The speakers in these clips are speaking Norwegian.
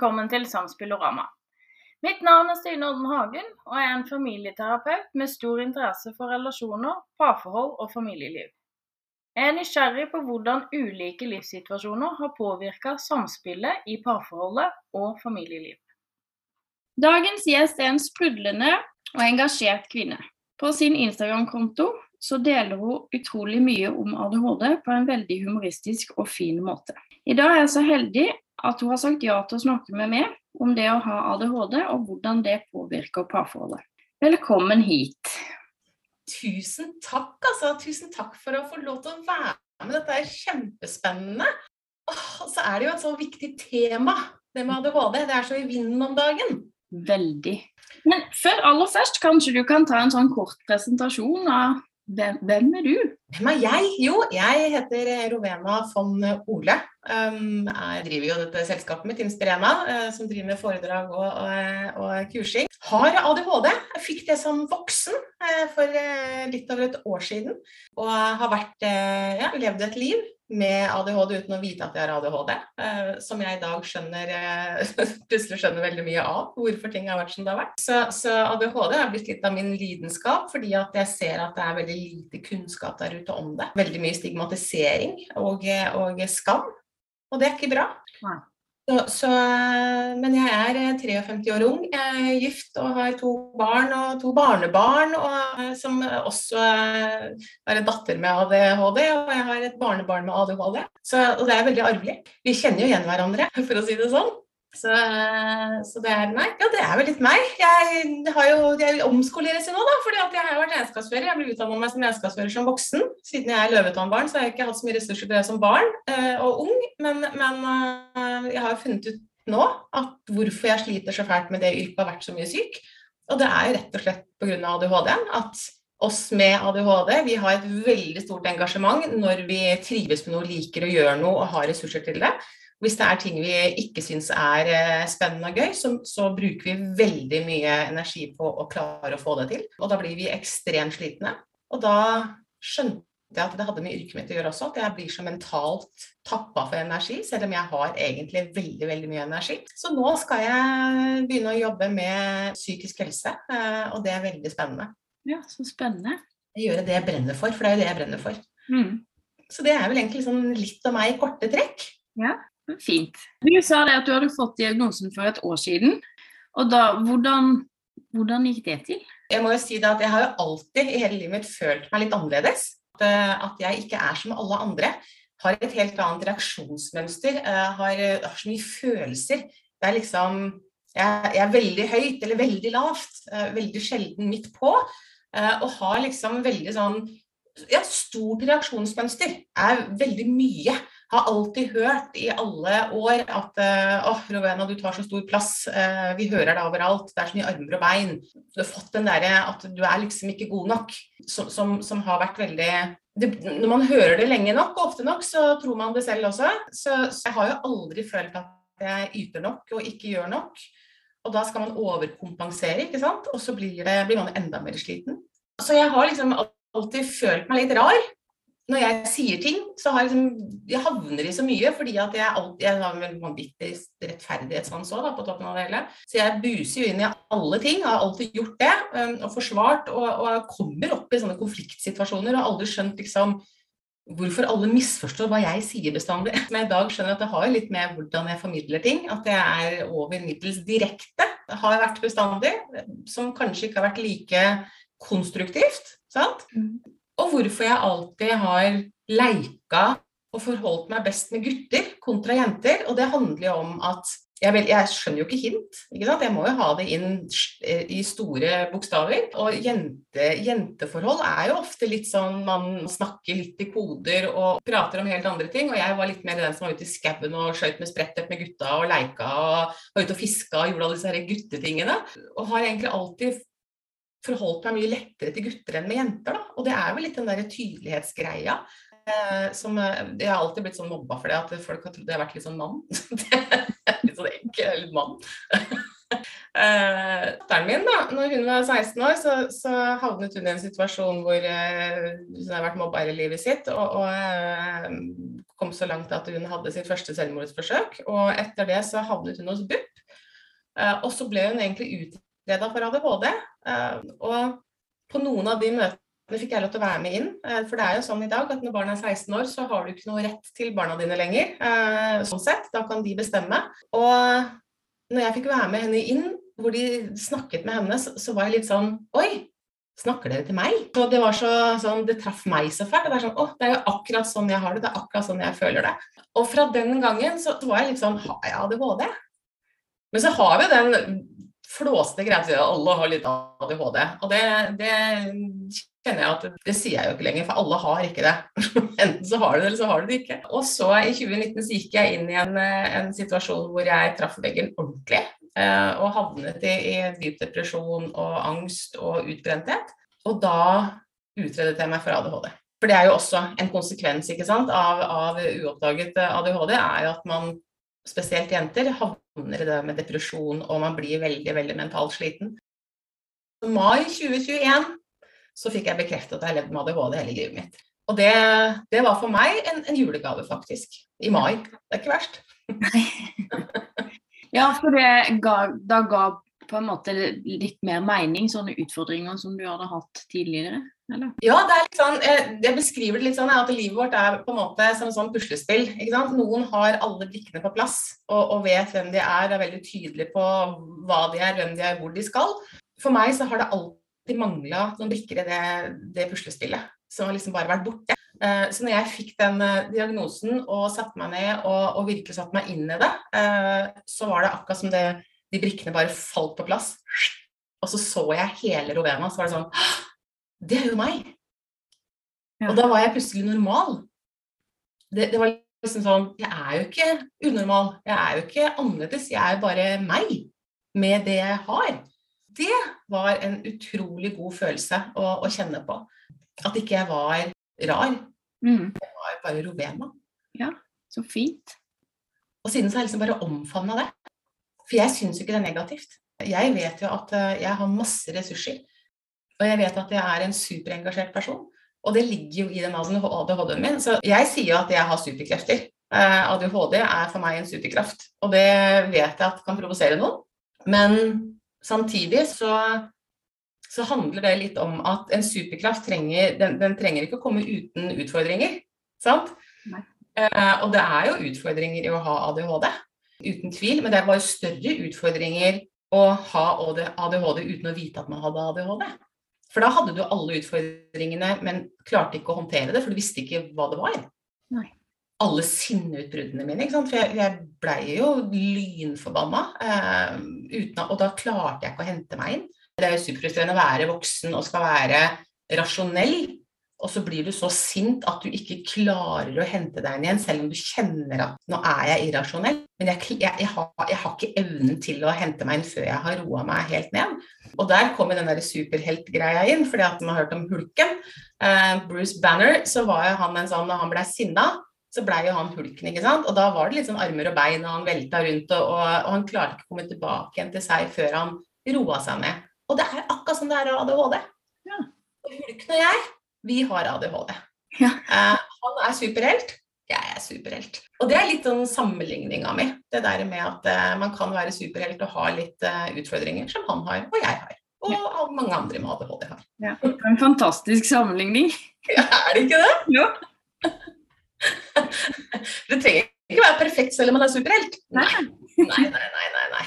velkommen til Samspillorama. Mitt navn er Stine Odden Hagen, og jeg er en familieterapeut med stor interesse for relasjoner, parforhold og familieliv. Jeg er nysgjerrig på hvordan ulike livssituasjoner har påvirka samspillet i parforholdet og familieliv. Dagens gjest er en sprudlende og engasjert kvinne. På sin Instagram-konto så deler hun utrolig mye om ADHD på en veldig humoristisk og fin måte. I dag er jeg så heldig at hun har sagt ja til å snakke med meg om det å ha ADHD, og hvordan det påvirker parforholdet. Velkommen hit. Tusen takk, altså. Tusen takk for å få lov til å være med. Dette er kjempespennende. Og så er det jo et så viktig tema, det med ADHD. Det er så i vinden om dagen. Veldig. Men før aller først, kanskje du kan ta en sånn kort presentasjon av hvem, hvem er du? Hvem er jeg? Jo, jeg heter Rovena von Ole. Um, jeg driver jo dette selskapet mitt, Inspirena, uh, som driver med foredrag og, og, og, kursing. Har ADHD. Jeg fikk det som voksen for litt over et år siden. Og har vært, ja, levd et liv med ADHD uten å vite at jeg har ADHD. som jeg i dag skjønner plutselig skjønner veldig mye av hvorfor ting har vært som det har vært. Så, så ADHD har blitt litt av min lidenskap, fordi at jeg ser at det er veldig lite kunnskap der ute om det. Veldig mye stigmatisering og, og skam. Og det er ikke bra. Så, så, men jeg er 53 år ung, jeg er gift og har to barn og to barnebarn, og, som også er en datter med ADHD, og jeg har et barnebarn med ADHD. Så, det er veldig arvelig. Vi kjenner jo igjen hverandre, for å si det sånn. Så, så, det er meg. ja, det er vel litt meg. Jeg har jo, jeg omskoleres nå, da, fordi jeg har vært regnskapsfører. Jeg ble utdanna meg som regnskapsfører som voksen. Siden jeg er løvetannbarn, så har jeg ikke hatt så mye ressurser til det som barn øh, og ung. Men, men øh, jeg har funnet ut nå at hvorfor jeg sliter så fælt med det yrket og har vært så mye syk. Og det er jo rett og slett pga. ADHD. At oss med ADHD vi har et veldig stort engasjement når vi trives med noe, liker å gjøre noe og har ressurser til det. Hvis det er ting vi ikke syns er eh, spennende og gøy, så, så, bruker vi veldig mye energi på å klare å få det til. Og da blir vi ekstremt slitne. Og da skjønte jeg at det hadde med yrket mitt å gjøre også, at jeg blir så mentalt tappa for energi, selv om jeg har egentlig veldig veldig mye energi. Så nå skal jeg begynne å jobbe med psykisk helse, eh, og det er veldig spennende. Ja, så spennende. Gjøre det jeg brenner for, for det er jo det jeg brenner for. Mm. Så det er vel egentlig sånn litt av meg i korte trekk. Ja. Fint. Du sa det at du hadde fått diagnosen for et år siden. Og da, hvordan, hvordan gikk det til? Jeg må jo si det at jeg har jo alltid i hele livet mitt følt meg litt annerledes. At, eh, at jeg ikke er som alle andre. Har et helt annet reaksjonsmønster. Eh, har, har så mye følelser. Det er liksom jeg, jeg, er veldig høyt eller veldig lavt. Eh, veldig sjelden midt på. Og har liksom veldig sånn ja, stort reaksjonsmønster. Er veldig mye har alltid hørt i alle år at eh, åh, Rowena, du tar så stor plass, uh, vi hører deg overalt, det er så mye armer og bein. Du har fått den derre at du er liksom ikke god nok, som, som, som har vært veldig det, Når man hører det lenge nok, og ofte nok, så tror man det selv også. Så, så jeg har jo aldri følt at jeg yter nok og ikke gjør nok. Og da skal man overkompensere, ikke sant. Og så blir, det, blir man enda mer sliten. Så jeg har liksom alltid følt meg litt rar når jeg sier ting, så har jeg liksom Jeg havner i så mye fordi at jeg alltid Jeg har en vanvittig rettferdighetssans òg, på toppen av det hele. Så jeg buser jo inn i alle ting. Har alltid gjort det. Um, og forsvart. Og, og kommer opp i sånne konfliktsituasjoner og har aldri skjønt liksom hvorfor alle misforstår hva jeg sier bestandig. Men i dag skjønner jeg at det har litt med hvordan jeg formidler ting. At jeg er over middels direkte. Det har vært bestandig. Som kanskje ikke har vært like konstruktivt. Sant? Og hvorfor jeg alltid har leika og forholdt meg best med gutter kontra jenter. Og det handler jo om at jeg, vel, jeg skjønner jo ikke hint. Ikke sant? Jeg må jo ha det inn i store bokstaver. Og jente, jenteforhold er jo ofte litt sånn man snakker litt i koder og prater om helt andre ting. Og jeg var litt mer den som var ute i skauen og skøyt med sprettet med gutta og leika og var ute og fiska og gjorde alle disse her guttetingene. Og har egentlig alltid forholdt meg mye lettere til gutter enn med jenter. Da. Og det er vel litt den der tydelighetsgreia. Eh, som eh, Jeg har alltid blitt sånn mobba for det, at folk har trodd jeg har vært litt sånn mann. litt sånn enkel, litt mann. Eh, datteren min, da når hun var 16 år, så, så havnet hun i en situasjon hvor eh, hun har vært mobba i livet sitt. Og, og eh, kom så langt at hun hadde sitt første selvmordsforsøk. Og etter det så havnet hun hos BUP Og så ble hun egentlig utreda for ADHD. Og på noen av de møtene fikk jeg lov til å være med inn. For det er jo sånn i dag at når barna er 16 år, så har du ikke noe rett til barna dine lenger. Sånn sett. Da kan de bestemme. Og når jeg fikk være med henne inn, hvor de snakket med henne, så, var jeg litt sånn Oi, snakker dere til meg? Så det var så, sånn, det traff meg så fælt. Det er sånn, å, det er jo akkurat sånn jeg har det, det er akkurat sånn jeg føler det. Og fra den gangen så var jeg litt sånn, har jeg ADHD? Men så har vi den flåste til at alle har litt ADHD. Og det, det, kjenner jeg at det sier jeg jo ikke lenger, for alle har ikke det. Enten så har du det, eller så har du det ikke. Og så i 2019 så gikk jeg inn i en, en situasjon hvor jeg traff veggen ordentlig. Eh, og havnet i, i dyp depresjon og angst og utbrenthet. Og da utredet jeg meg for ADHD. For det er jo også en konsekvens sant, av, av, uoppdaget ADHD, er at man, spesielt jenter, havner i det med depresjon, og man blir veldig, veldig mentalt sliten. I mai 2021 så fikk jeg bekreftet at jeg har levd med ADHD hele livet mitt. Og det, det var for meg en, en, julegave, faktisk. I mai. Det er ikke verst. Ja, for det ga, da ga på en måte litt mer mening, sånne utfordringer som du hadde hatt tidligere? Eller? Ja, det er litt sånn, jeg beskriver det litt sånn at livet vårt er på en måte som et sånn puslespill. Noen har alle brikkene på plass og, og, vet hvem de er, er veldig tydelige på hva de er, hvem de er, hvor de skal. For meg så har det alltid mangla noen brikker i det, det puslespillet som har liksom bare vært borte. Eh, så når jeg fikk den eh, diagnosen og satte meg ned og, og virkelig satte meg inn i det, eh, så var det akkurat som det, de brikkene bare falt på plass. Og så så jeg hele Rovena, så var det sånn Det er jo meg! Ja. Og da var jeg plutselig normal. Det, det, var liksom sånn Jeg er jo ikke unormal. Jeg er jo ikke annerledes. Jeg er bare meg med det jeg har. Det var en utrolig god følelse å, å kjenne på. At ikke jeg var rar. Mm. Jeg var bare Robema. Ja, så fint. Og siden så har jeg liksom bare omfavna det. For jeg syns ikke det er negativt. Jeg vet jo at eh, jeg har masse ressurser. Og jeg vet at jeg er en superengasjert person. Og det ligger jo i den ADHD-en min. Så jeg sier jo at jeg har superkrefter. Eh, ADHD er for meg en superkraft. Og det vet jeg at kan provosere noen. Men samtidig så så handler det litt om at en superkraft trenger, den, den trenger ikke å komme uten utfordringer. Sant? Eh, og det er jo utfordringer i å ha ADHD, uten tvil. Men det var jo større utfordringer å ha ADHD uten å vite at man hadde ADHD. For da hadde du alle utfordringene, men klarte ikke å håndtere det, for du visste ikke hva det var. Nei. Alle sinneutbruddene mine. For jeg, jeg blei jo lynforbanna. Eh, og da klarte jeg ikke å hente meg inn. Det er jo superfrustrerende å være voksen og skal være rasjonell, og så blir du så sint at du ikke klarer å hente deg inn igjen, selv om du kjenner at nå er jeg irrasjonell. Men jeg, jeg, jeg, har, jeg, har, ikke evnen til å hente meg inn før jeg har roa meg helt ned. Og der kommer den der superheltgreia inn, fordi at man har hørt om hulken. Eh, Bruce Banner, så var jo han en sånn når han blei sinna, så blei jo han hulken, ikke sant. Og da var det litt sånn armer og bein, og han velta rundt, og, og, han klarte ikke å komme tilbake igjen til seg før han roa seg ned. Og det er akkurat som det er ADHD. Ja. Hulken og jeg, vi har ADHD. Ja. Eh, han er superhelt, jeg er superhelt. Og det er litt sånn sammenligninga mi. Det der med at uh, man kan være superhelt og ha litt uh, utfordringer som han har, og jeg har. Og ja. mange andre med ADHD har. Ja, En fantastisk sammenligning. Ja, er det ikke det? Jo. det trenger ikke være perfekt selv om man er superhelt. Nei. nei, nei, nei, nei, nei.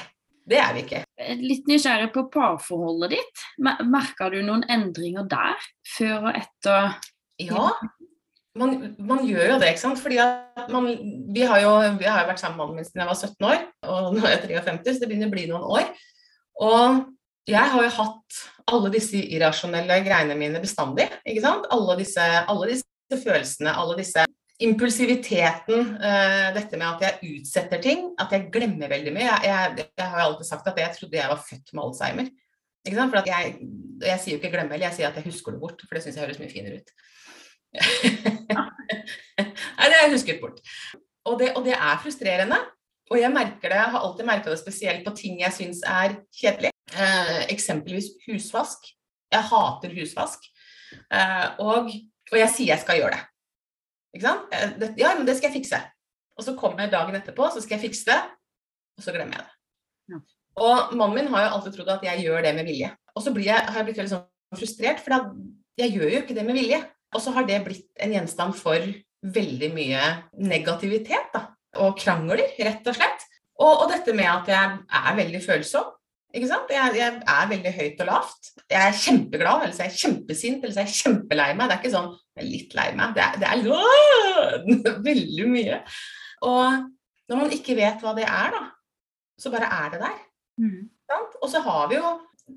Det er vi ikke. Litt nysgjerrig på parforholdet ditt. Merka du noen endringer der, før og etter? Ja, man, man gjør jo det, ikke sant. Fordi man, vi, har jo, vi har jo vært sammen med mannen min siden jeg var 17 år, og nå er jeg 53, så det begynner å bli noen år. Og jeg har jo hatt alle disse irrasjonelle greiene mine bestandig. ikke sant? Alle disse, alle disse følelsene, alle disse impulsiviteten, uh, dette med at jeg utsetter ting, at jeg glemmer veldig mye. Jeg, jeg, jeg har alltid sagt at jeg trodde jeg var født med alzheimer. For jeg, jeg, sier jo ikke 'glemme' eller jeg sier at jeg husker det bort, for det syns jeg høres mye finere ut. Nei, det har jeg husket bort. Og det, og det, er frustrerende. Og jeg merker det, jeg har alltid merka det spesielt på ting jeg syns er kjedelig. Eh, eksempelvis husvask. Jeg hater husvask. Eh, og, og jeg sier jeg skal gjøre det. Ikke sant? Det, ja, men det skal jeg fikse. Og så kommer dagen etterpå, så skal jeg fikse det, og så glemmer jeg det. Ja. Og mannen min har jo alltid trodd at jeg gjør det med vilje. Og så jeg, har jeg blitt veldig sånn frustrert, for jeg gjør jo ikke det med vilje. Og så har det blitt en gjenstand for veldig mye negativitet da. og krangler, rett og slett. Og, og dette med at jeg er veldig følsom. Ikke sant? Jeg, jeg, er veldig høyt og lavt. Jeg er kjempeglad, eller så er jeg kjempesint, eller så er jeg kjempelei meg. Det er ikke sånn jeg er litt lei meg. Det er, det er åh, veldig mye. Og når man ikke vet hva det er, da, så bare er det der. Mm. Og så har vi jo,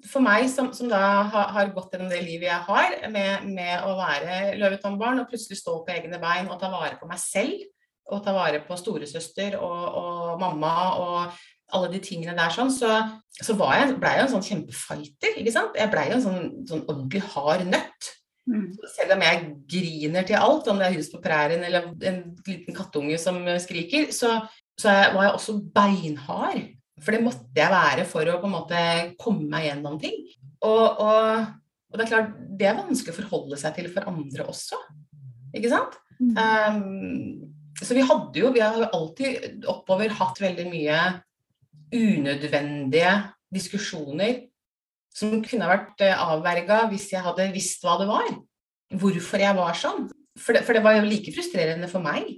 for meg som, som da har, har, gått gjennom det livet jeg har, med, med å være løvetannbarn og plutselig stå på egne bein og ta vare på meg selv, og ta vare på storesøster og, og mamma og alle de tingene der sånn, så, så jeg, ble jeg en sånn kjempefighter. ikke sant? Jeg blei en sånn, sånn, ordentlig hard nøtt. Mm. Selv om jeg griner til alt, om det er hus på prærien eller en liten kattunge som skriker, så, så var jeg også beinhard. For det måtte jeg være for å på en måte komme meg gjennom ting. Og, og, og det er klart, det er vanskelig å forholde seg til for andre også. Ikke sant? Mm. Um, så vi hadde jo, vi har jo alltid oppover hatt veldig mye unødvendige diskusjoner som kunne vært eh, avverga hvis jeg hadde visst hva det var. Hvorfor jeg var sånn. For det, for det var jo like frustrerende for meg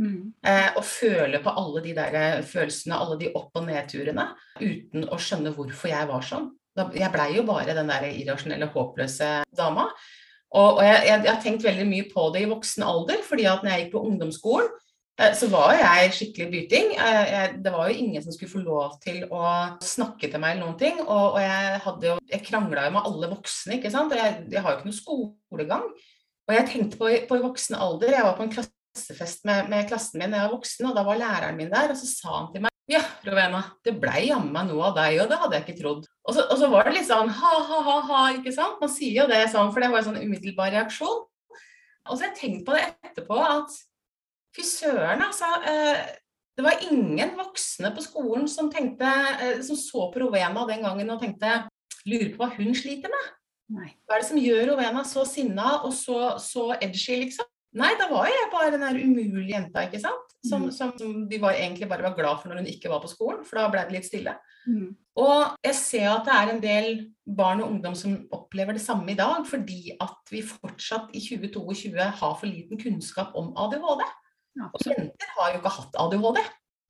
mm. eh, å føle på alle de der eh, følelsene, alle de opp- og nedturene, uten å skjønne hvorfor jeg var sånn. Jeg blei jo bare den der irrasjonelle, håpløse dama. Og, og jeg, jeg, jeg, har tenkt veldig mye på det i voksen alder, fordi at når jeg gikk på ungdomsskolen, Eh, så var jeg skikkelig byting. Eh, det var jo ingen som skulle få lov til å snakke til meg eller noen ting. Og, og jeg, hadde jo, jeg krangla jo med alle voksne, ikke sant. Og jeg, har jo ikke noe skolegang. Og jeg tenkte på, på i voksen alder Jeg var på en klassefest med, med klassen min da jeg var voksen, og da var læreren min der, og så sa han til meg ja, Rovena, det blei jammen meg noe av deg, og det hadde jeg ikke trodd. Og så, og så var det litt sånn ha-ha-ha, ikke sant. Man sier jo det sånn, for det var en sånn umiddelbar reaksjon. Og så har jeg tenkt på det etterpå at Fy søren, altså. Eh, det var ingen voksne på skolen som, tenkte, eh, som så på Rovena den gangen og tenkte Lurer på hva hun sliter med. Nei. Hva er det som gjør Rovena så sinna og så, så edgy, liksom? Nei, da var jeg bare den der umulige jenta, ikke sant. Som, mm. som, som de var, egentlig bare var glad for når hun ikke var på skolen, for da ble det litt stille. Mm. Og jeg ser at det er en del barn og ungdom som opplever det samme i dag, fordi at vi fortsatt i 2022 har for liten kunnskap om ADHD. Og jenter har jo ikke hatt ADHD.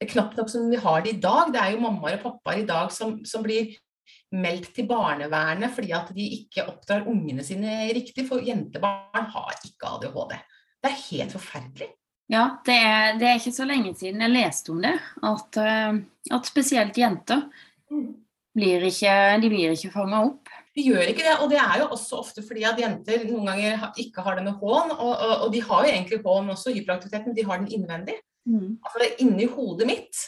Det er knapt nok som vi har det i dag. Det er jo mammaer og pappaer i dag som, som blir meldt til barnevernet fordi at de ikke oppdrar ungene sine riktig. For jentebarn har ikke ADHD. Det er helt forferdelig. Ja, det er, det er ikke så lenge siden jeg leste om det. At, eh, at spesielt jenter mm. blir ikke, de blir ikke fanga opp. De gjør ikke det, og det er jo også ofte fordi at jenter noen ganger ikke har denne H-en. Og, og, og, de har jo egentlig H-en også, hyperaktiviteten, de har den innvendig. Mm. Altså Inni hodet mitt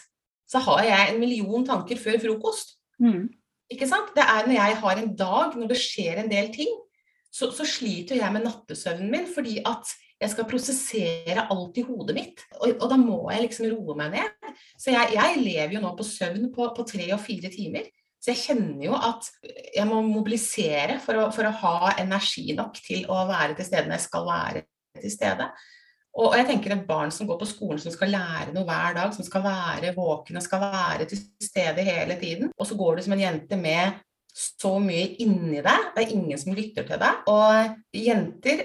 så har jeg en million tanker før frokost. Mm. Ikke sant? Det er når jeg har en dag når det skjer en del ting, så, så sliter jeg med nattesøvnen min fordi at jeg skal prosessere alt i hodet mitt. Og, og da må jeg liksom roe meg ned. Så jeg, jeg lever jo nå på søvn på, på tre og fire timer. Så jeg kjenner jo at jeg må mobilisere for å, for å, ha energi nok til å være til stede når jeg skal være til stede. Og jeg tenker at barn som går på skolen som skal lære noe hver dag, som skal være våkne, skal være til stede hele tiden, og så går du som en jente med så mye inni deg, det er ingen som lytter til deg. Og jenter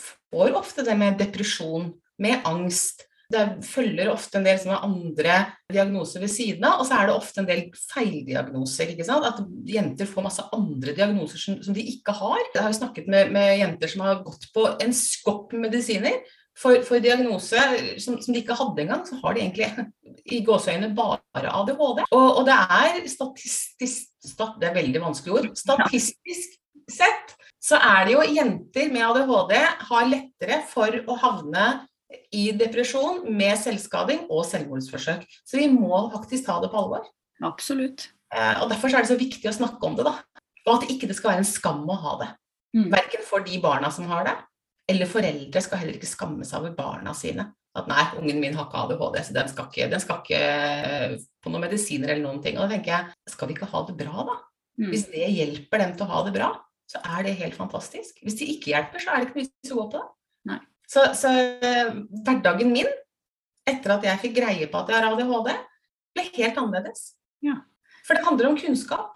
får ofte det med depresjon, med angst, det følger ofte en del andre diagnoser ved siden av, og så er det ofte en del feildiagnoser. At jenter får masse andre diagnoser som, som de ikke har. Jeg har snakket med, med, jenter som har gått på en skopp medisiner for, for diagnose som, som, de ikke hadde engang. Så har de egentlig i gåseøynene bare ADHD. Og, og det er statistisk stat, Det er veldig vanskelig ord. Statistisk sett så er det jo jenter med ADHD har lettere for å havne i depresjon med selvskading og selvmordsforsøk. Så vi må faktisk ta det på alvor. Absolutt. Eh, og Derfor er det så viktig å snakke om det. da. Og at ikke det skal være en skam å ha det. Mm. Verken for de barna som har det, eller foreldre skal heller ikke skamme seg over barna sine. At nei, ungen min har ikke ADHD, så den skal ikke, den skal ikke på noen medisiner eller noen ting. Og da tenker jeg, skal vi ikke ha det bra, da? Mm. Hvis det hjelper dem til å ha det bra, så er det helt fantastisk. Hvis det ikke hjelper, så er det ikke mye vits å gå på. Så, så, hverdagen min etter at jeg fikk greie på at jeg har ADHD, ble helt annerledes. Ja. For det handler om kunnskap.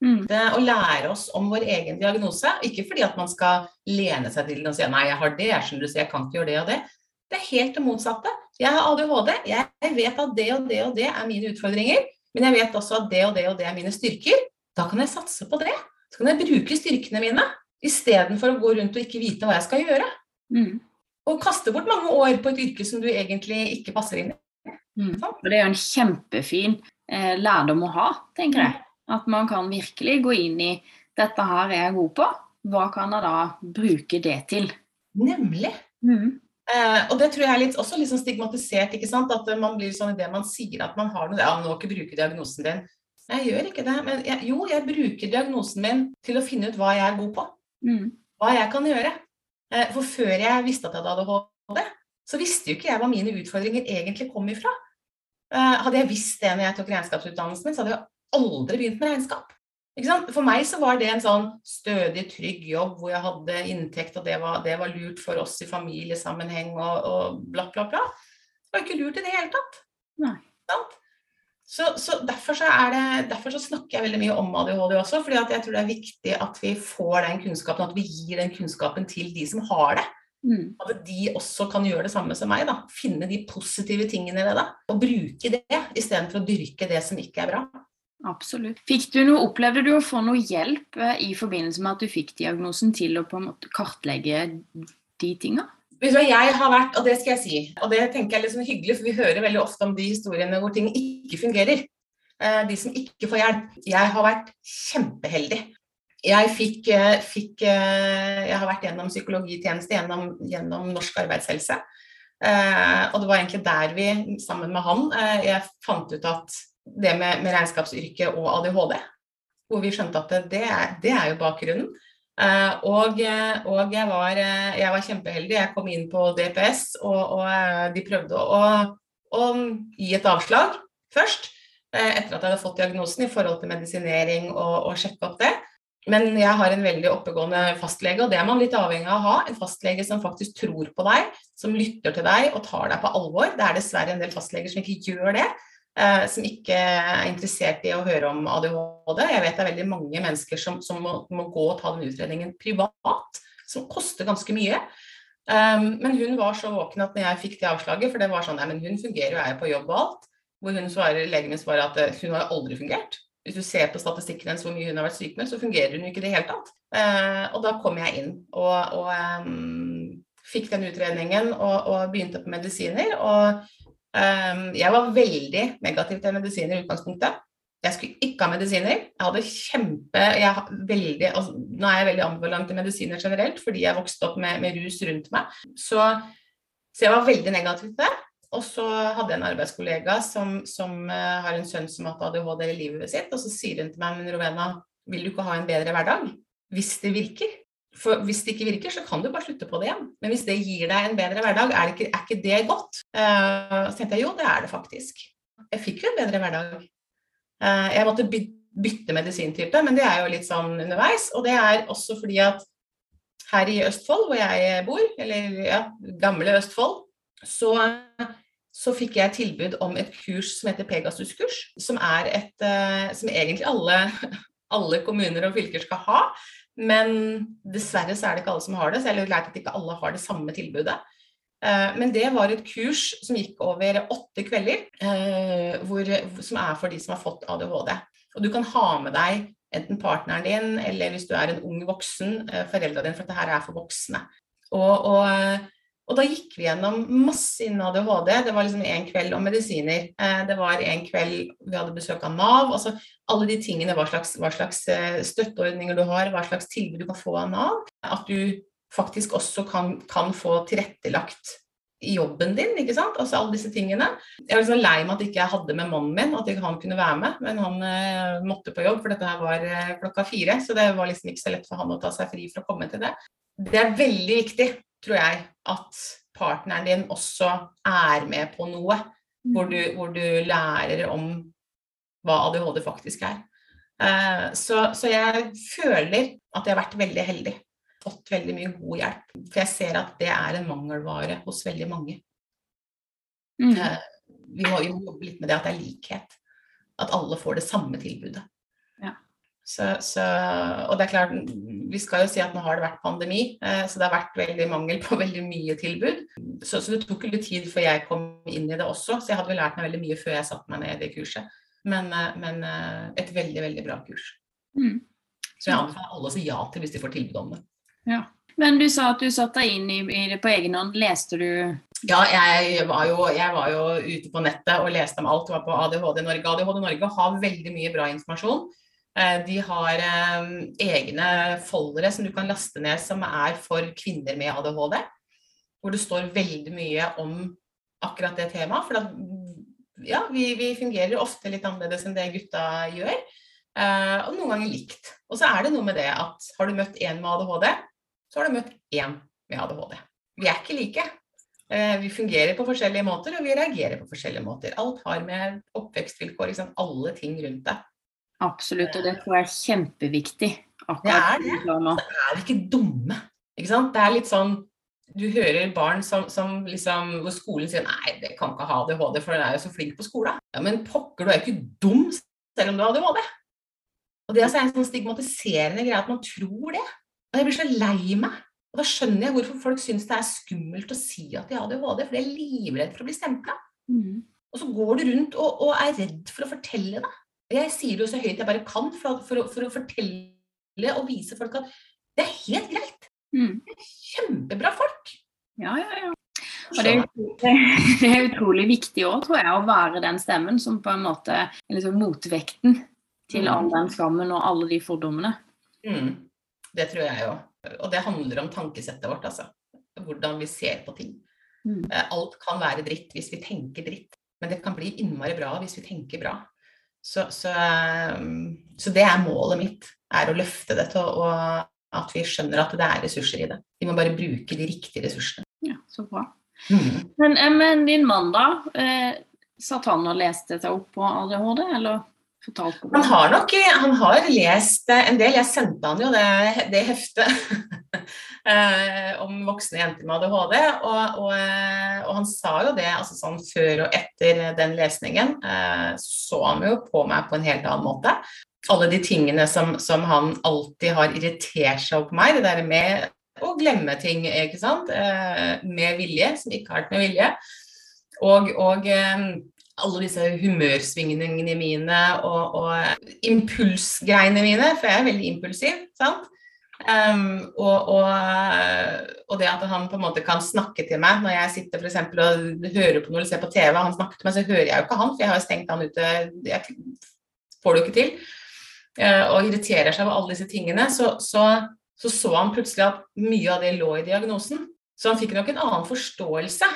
Mm. Det å lære oss om vår egen diagnose. Ikke fordi at man skal lene seg til den og si nei, jeg har det, jeg skjønner du, så jeg kan ikke gjøre det og det. Det er helt det motsatte. Jeg har ADHD. Jeg vet at det og det og det er mine utfordringer. Men jeg vet også at det og det og det er mine styrker. Da kan jeg satse på det. Så kan jeg bruke styrkene mine istedenfor å gå rundt og ikke vite hva jeg skal gjøre. Mm. Og kaste bort mange år på et yrke som du egentlig ikke passer inn i. Mm. Og det er jo en kjempefin eh, lærdom å ha, tenker jeg. At man kan virkelig gå inn i dette her er jeg god på, hva kan jeg da bruke det til? Nemlig. Mm. Eh, og det tror jeg er litt, også litt sånn stigmatisert. ikke sant? At man blir sånn i det man sier at man har noe Ja, må ikke bruke diagnosen din. Jeg gjør ikke det. Men jeg, jo, jeg bruker diagnosen min til å finne ut hva jeg er god på. Mm. Hva jeg kan gjøre. Eh, for før jeg visste at jeg hadde ADHD, så visste jo ikke jeg hva mine utfordringer egentlig kom ifra. Eh, hadde jeg visst det når jeg tok regnskapsutdannelsen min, så hadde jeg aldri begynt med regnskap. Ikke sant? For meg så var det en sånn stødig, trygg jobb hvor jeg hadde inntekt, og det var, det var lurt for oss i familiesammenheng og, og bla, bla, bla. Det var ikke lurt i det hele tatt. Nei. Sant? Så, så, derfor, så det, derfor så snakker jeg veldig mye om ADHD også, fordi jeg tror det er viktig at vi får den kunnskapen, at vi gir den kunnskapen til de som har det. Mm. At de også kan gjøre det samme som meg. da, Finne de positive tingene i det. da, Og bruke det istedenfor å dyrke det som ikke er bra. Absolutt. Fikk du noe, Opplevde du å få noe hjelp eh, i forbindelse med at du fikk diagnosen til å på en måte kartlegge de tinga? Jeg har vært, og det skal jeg si, og det tenker jeg er sånn hyggelig, for vi hører veldig ofte om de historiene hvor ting ikke fungerer. Eh, De som ikke får hjelp. Jeg har vært kjempeheldig. Jeg fikk, eh, fikk eh, Jeg har vært gjennom psykologitjeneste gjennom, gjennom Norsk arbeidshelse. Og det var egentlig der vi, sammen med han, jeg fant ut at det med, med regnskapsyrket og ADHD, hvor vi skjønte at det, det, er, det er jo bakgrunnen. Eh, og, og jeg, var, eh, jeg var kjempeheldig. Jeg kom inn på DPS, og, og eh, de prøvde å, å gi et avslag først. Etter at jeg hadde fått diagnosen i forhold til medisinering og, og sjekke opp det. Men jeg har en veldig oppegående fastlege, og det er man litt avhengig av å ha. En fastlege som faktisk tror på deg, som lytter til deg og tar deg på alvor. Det er dessverre en del fastleger som ikke gjør det. Eh, som ikke er interessert i å høre om ADHD. Jeg vet det er veldig mange mennesker som, som må, må gå og ta den utredningen privat, som koster ganske mye. Um, men hun var så våken at når jeg fikk det avslaget, for det var sånn Nei, men hun fungerer jo, er på jobb og alt. Hvor hun svarer, legen min svarer at eh, hun har aldri fungert. Hvis du ser på statistikken hennes hvor mye hun har vært syk med, så fungerer hun jo ikke i det hele tatt. Uh, og da kom jeg inn og, og um, fikk den utredningen og, og begynte på medisiner. Og jeg var veldig negativ til medisiner i utgangspunktet. Jeg skulle ikke ha medisiner. Jeg hadde kjempe jeg, veldig, altså, Nå er jeg veldig ambivalent til medisiner generelt, fordi jeg vokste opp med, med rus rundt meg. Så, så jeg var veldig negativ til det. Og så hadde jeg en arbeidskollega som, som eh, har en sønn som har hatt ADHD i livet sitt, og så sier hun til meg men Rovena, vil du ikke ha en bedre hverdag? Hvis det virker. For hvis det ikke virker, så kan du bare slutte på det igjen. Men hvis det gir deg en bedre hverdag, er, ikke, er ikke det godt? Uh, så tenkte jeg jo, det er det faktisk. Jeg fikk jo en bedre hverdag. Uh, jeg måtte by- bytte medisintype, men det er jo litt sånn underveis. Og det er også fordi at her i Østfold, hvor jeg bor, eller ja, gamle Østfold, så, så fikk jeg tilbud om et kurs som heter Pegasus-kurs, som eh, som egentlig alle, alle kommuner og fylker skal ha. Men dessverre så er det ikke alle som har det, så jeg har lært at ikke alle har det samme tilbudet. Eh, Men det var et kurs som gikk over åtte kvelder, eh, hvor, som er for de som har fått ADHD. Og du kan ha med deg enten partneren din, eller hvis du er en ung voksen, eh, foreldra dine, for dette er for voksne. Og, og, og da gikk vi gjennom masse innen ADHD. Det var liksom en kveld om medisiner. Eh, Det var en kveld vi hadde besøk av Nav. altså Alle de tingene, hva slags, hva slags eh, støtteordninger du har, hva slags tilbud du kan få av Nav. At du faktisk også kan, kan få tilrettelagt jobben din, ikke sant. Altså alle disse tingene. Jeg var liksom lei meg at ikke jeg hadde med mannen min, at ikke han kunne være med. Men han eh, måtte på jobb, for dette her var klokka fire. Så det var liksom ikke så lett for han å ta seg fri for å komme til det. Det er veldig viktig, tror jeg, at partneren din også er med på noe. Hvor du, hvor du lærer om hva ADHD faktisk er. Uh, så, så jeg føler at jeg har vært veldig heldig. Fått veldig mye god hjelp. For jeg ser at det er en mangelvare hos veldig mange. Mm. Uh, Vi må, jo jobbe litt med det at det er likhet. at alle får det samme tilbudet. Ja. Så, så, og det er klart, vi skal jo si at nå har det vært pandemi, eh, så det har vært veldig mangel på veldig mye tilbud. Så, så det tok litt tid før jeg kom inn i det også, så jeg hadde vel lært meg veldig mye før jeg satte meg ned i det kurset. Men, eh, men eh, et veldig, veldig bra kurs. Mm. Så jeg anbefaler alle å si ja til hvis de får tilbud om det. Ja. Men du sa at du satte deg inn i, i det på egen hånd. Leste du Ja, jeg var, jo, jeg var jo ute på nettet og leste om alt. Jeg var på ADHD Norge. ADHD Norge har veldig mye bra informasjon. Eh, De har eh, egne foldere som du kan laste ned som er for kvinner med ADHD. Hvor det står veldig mye om akkurat det temaet. For da, ja, vi, vi fungerer ofte litt annerledes enn det gutta gjør. eh, og noen ganger likt. Og så er det noe med det at har du møtt en med ADHD, så har du møtt én med ADHD. Vi er ikke like. Vi fungerer på forskjellige måter, og vi reagerer på forskjellige måter. Alt har med oppvekstvilkår, liksom alle ting rundt det. Absolutt, og det tror jeg er kjempeviktig. Det er det. Det er nå. er ikke dumme. Ikke sant? Det er litt sånn Du hører barn som, som liksom Hvor skolen sier nei, det kan ikke ha ADHD, for den er jo så flink på skolen. Ja, men pokker, du er jo ikke dum selv om du har ADHD. Og det er altså en sånn stigmatiserende greie at man tror det. Og jeg blir så lei meg. Og da skjønner jeg hvorfor folk syns det er skummelt å si at de har ADHD, for de er livredde for å bli stempla. Mm. Og så går du rundt og, og er redd for å fortelle det. Jeg sier det jo så høyt jeg bare kan for, for, for å fortelle og vise folk at det er helt greit. Mm. Kjempebra folk. Ja, ja, ja. Og det er, det er utrolig viktig òg, tror jeg, å være den stemmen som på en måte er liksom motvekten til Mm. all den skammen og alle de fordommene. Mm. Det tror jeg jo. Og det handler om tankesettet vårt, altså. Hvordan vi ser på ting. Mm. Eh, Alt kan være dritt hvis vi tenker dritt, men det kan bli innmari bra hvis vi tenker bra. Så, så, eh, så det er målet mitt, er å løfte det til og at vi skjønner at det er ressurser i det. Vi må bare bruke de riktige ressursene. Ja, så bra. Mm. Men, eh, men din mann, da? Eh, satt han og leste seg opp på ADHD, eller fortalte Han har nok han har lest eh, en del. Jeg sendte han jo det, det heftet eh, om voksne jenter med ADHD. Og, og, eh, og han sa jo det altså sånn før og etter den lesningen. Eh, så han jo på meg på en helt annen måte. Alle de tingene som, som han alltid har irritert seg på meg, det der med å glemme ting, ikke sant. Eh, med vilje, som ikke har vært med vilje. Og, og eh, alle disse humørsvingningene mine og, og impulsgreiene mine, for jeg er veldig impulsiv. sant? Um, og, og, og det at han på en måte kan snakke til meg når jeg sitter for eksempel, og hører på noe eller ser på TV, han snakker til meg, så hører jeg jo ikke han, for jeg har jo stengt han ute. Jeg får det jo ikke til. Uh, og irriterer seg over alle disse tingene. Så, så, så så han plutselig at mye av det lå i diagnosen. Så han fikk nok en annen forståelse.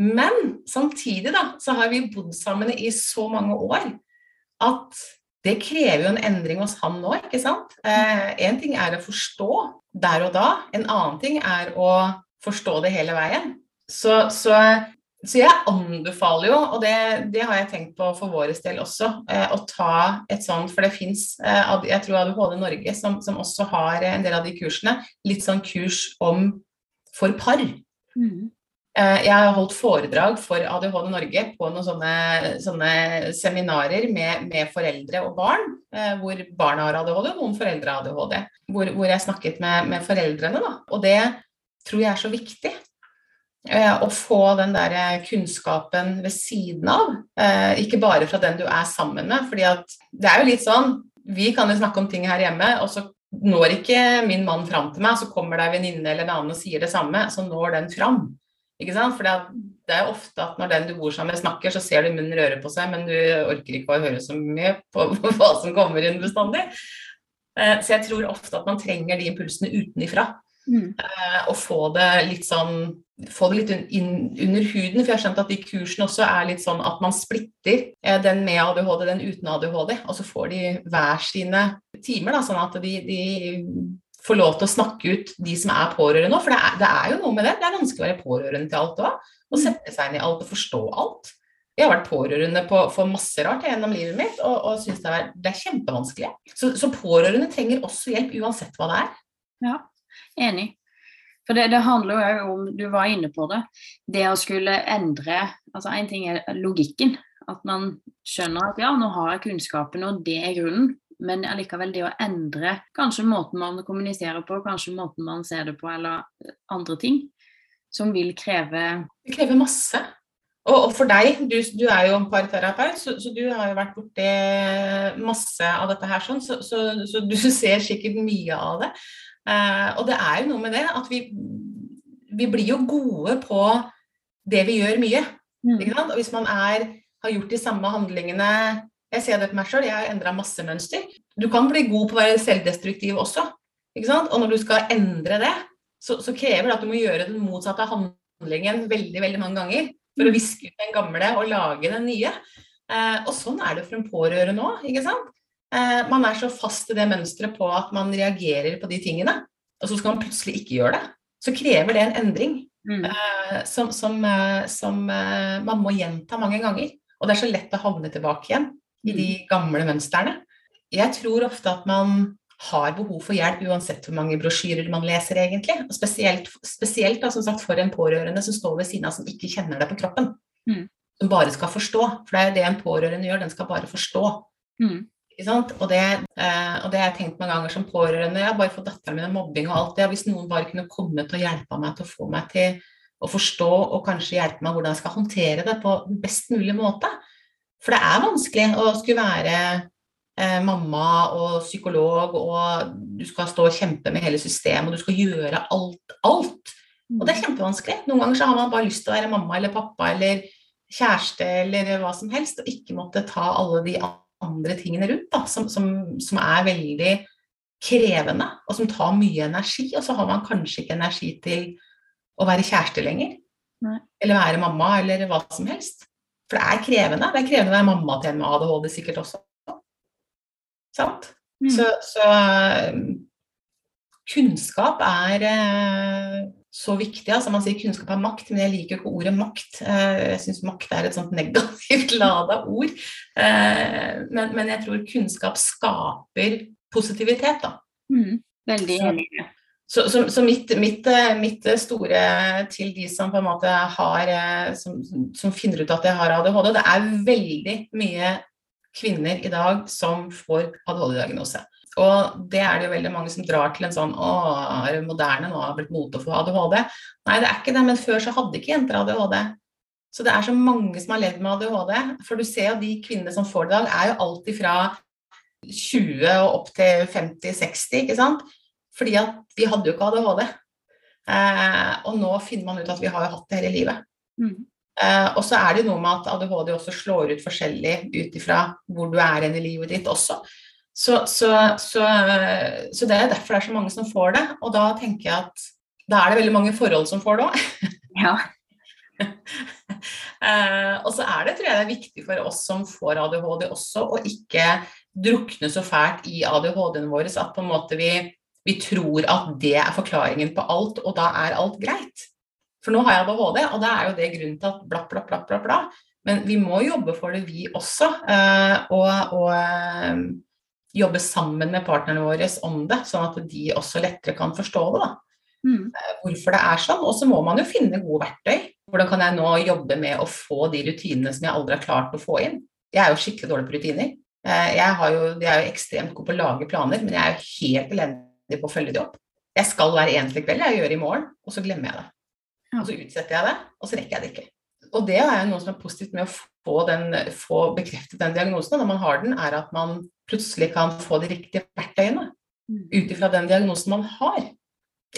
Men samtidig da, så har vi bodd sammen i så mange år at det krever jo en endring hos han nå, ikke sant? Én ting er å forstå der og da, en annen ting er å forstå det hele veien. Så, så, så jeg anbefaler jo, og det, det, har jeg tenkt på for vår del også, eh, å ta et sånt, for det fins, eh, jeg tror ADHD Norge som, som, også har en del av de kursene, litt sånn kurs om for par. Mm. Jeg har holdt foredrag for ADHD Norge på noen sånne, sånne seminarer med, med, foreldre og barn, eh, hvor barna har ADHD og noen foreldre har ADHD. Hvor, hvor jeg snakket med, med foreldrene. Da. Og det tror jeg er så viktig. Eh, å få den der kunnskapen ved siden av. Eh, ikke bare fra den du er sammen med. at det er jo litt sånn Vi kan jo snakke om ting her hjemme, og så når ikke min mann fram til meg, så kommer det ei venninne eller en annen og sier det samme, så når den fram. Ikke sant? For det er ofte at når den du bor sammen med snakker, så ser du munnen røre på seg, men du orker ikke å høre så mye på hva som kommer inn bestandig. Så jeg tror ofte at man trenger de impulsene utenifra. Mm. Og få det litt sånn Få det litt inn under huden. For jeg har skjønt at de kursene også er litt sånn at man splitter den med ADHD, den uten ADHD, og så får de hver sine timer, da, sånn at de, de får lov til å snakke ut de som er pårørende òg, For det er, det er, jo noe med det. Det er vanskelig å være pårørende til alt òg. Å sette seg inn i alt og forstå alt. Jeg har vært pårørende på, for masse rart gjennom livet mitt og, og syns det, det, er kjempevanskelig. Så, så, pårørende trenger også hjelp uansett hva det er. Ja, enig. For det, det handler jo om, du var inne på det, det å skulle endre Altså én ting er logikken. At man skjønner at ja, nå har jeg kunnskapen, og det er grunnen. Men allikevel det å endre kanskje måten man kommuniserer på, kanskje måten man ser det på, eller andre ting, som vil kreve Det krever masse. Og, og for deg, du, du, er jo en parterapeut, så, så, du har jo vært borti masse av dette her, sånn, så, så, så, du ser sikkert mye av det. Eh, og det er jo noe med det at vi, vi blir jo gode på det vi gjør mye. Mm. Og hvis man er, har gjort de samme handlingene Jeg ser det på meg sjøl, jeg har endra masse mønster. Du kan bli god på å være selvdestruktiv også. Og når du skal endre det, så, så krever det at du må gjøre den motsatte handlingen veldig, veldig mange ganger for å viske ut den gamle og lage den nye. Eh, og sånn er det for en pårørende òg, ikke sant. Eh, man er så fast i det mønsteret på at man reagerer på de tingene, og så skal man plutselig ikke gjøre det. Så krever det en endring mm. eh, som, som, eh, som eh, man må gjenta mange ganger. Og det er så lett å havne tilbake igjen i de mm. gamle mønstrene. Jeg tror ofte at man har behov for hjelp uansett hvor mange brosjyrer man leser, egentlig. Og spesielt, spesielt da, som sagt, for en pårørende som står ved siden av som ikke kjenner deg på kroppen. Mm. Som bare skal forstå. For det er jo det en pårørende gjør, den skal bare forstå. Mm. Og det, eh, og det har jeg tenkt mange ganger som pårørende. Jeg har bare fått datteren min mobbing og alt det. Hvis noen bare kunne kommet og hjelpa meg til å få meg til å forstå og kanskje hjelpe meg hvordan jeg skal håndtere det på best mulig måte. For det er vanskelig å skulle være eh, mamma og psykolog, og du skal stå og kjempe med hele systemet, og du skal gjøre alt, alt. Og det er kjempevanskelig. Noen ganger så har man bare lyst til å være mamma eller pappa eller kjæreste eller hva som helst, og ikke måtte ta alle de andre tingene rundt da, som, som, som er veldig krevende, og som tar mye energi. Og så har man kanskje ikke energi til å være kjæreste lenger. Nei. Eller være mamma, eller hva som helst. For det er krevende. Det er krevende å være mamma til en med ADHD sikkert også. Sant? Mm. Så, så, kunnskap er eh, så viktig. altså Man sier kunnskap er makt, men jeg liker ikke ordet makt. Eh, jeg syns makt er et sånt negativt lada ord. Eh, men, men, jeg tror kunnskap skaper positivitet, da. Mm. Veldig enig. Så, så, så mitt, mitt, mitt, store til de som på en måte har som, som finner ut at jeg har ADHD, det er veldig mye kvinner i dag som får ADHD-diagnose. Og det er det jo veldig mange som drar til en sånn Å, er det moderne nå, har blitt mote å få ADHD? Nei, det er ikke det, men før så hadde ikke jenter ADHD. Så det er så mange som har levd med ADHD. For du ser jo de kvinnene som får det i dag, er jo alltid fra 20 og opp til 50-60, ikke sant? Fordi at vi hadde jo ikke ADHD. Eh, og nå finner man ut at vi har jo hatt det hele livet. Mm. Eh, og så er det noe med at ADHD også slår ut forskjellig ut ifra hvor du er i livet ditt også. Så, så, så, så, det er derfor det er så mange som får det. Og da tenker jeg at da er det veldig mange forhold som får det òg. Ja. eh, og så er det, tror jeg det er viktig for oss som får ADHD også, å ikke drukne så fælt i ADHD-en vår at på en måte vi, vi tror at det er forklaringen på alt, og da er alt greit. For nå har jeg ADHD, og da er jo det grunnen til at bla, bla, bla, bla, bla. Men vi må jobbe for det, vi også. Eh, og, og eh, jobbe sammen med partnerne våre om det, sånn at de også lettere kan forstå det. Mm. Eh, hvorfor det er sånn. Og så må man jo finne gode verktøy. Hvordan kan jeg nå jobbe med å få de rutinene som jeg aldri har klart å få inn? Jeg er jo skikkelig dårlig på rutiner. Jeg, jo, jeg er jo ekstremt god på å lage planer, men jeg er jo helt elendig på å følge det opp. Jeg skal være eneste kveld, jeg gjør det i morgen, og så glemmer jeg det. Og så utsetter jeg det, og så rekker jeg det ikke. Og det er jo noe som er positivt med å få, den, få bekreftet den diagnosen når man har den, er at man plutselig kan få de riktige verktøyene mm. ut ifra den diagnosen man har.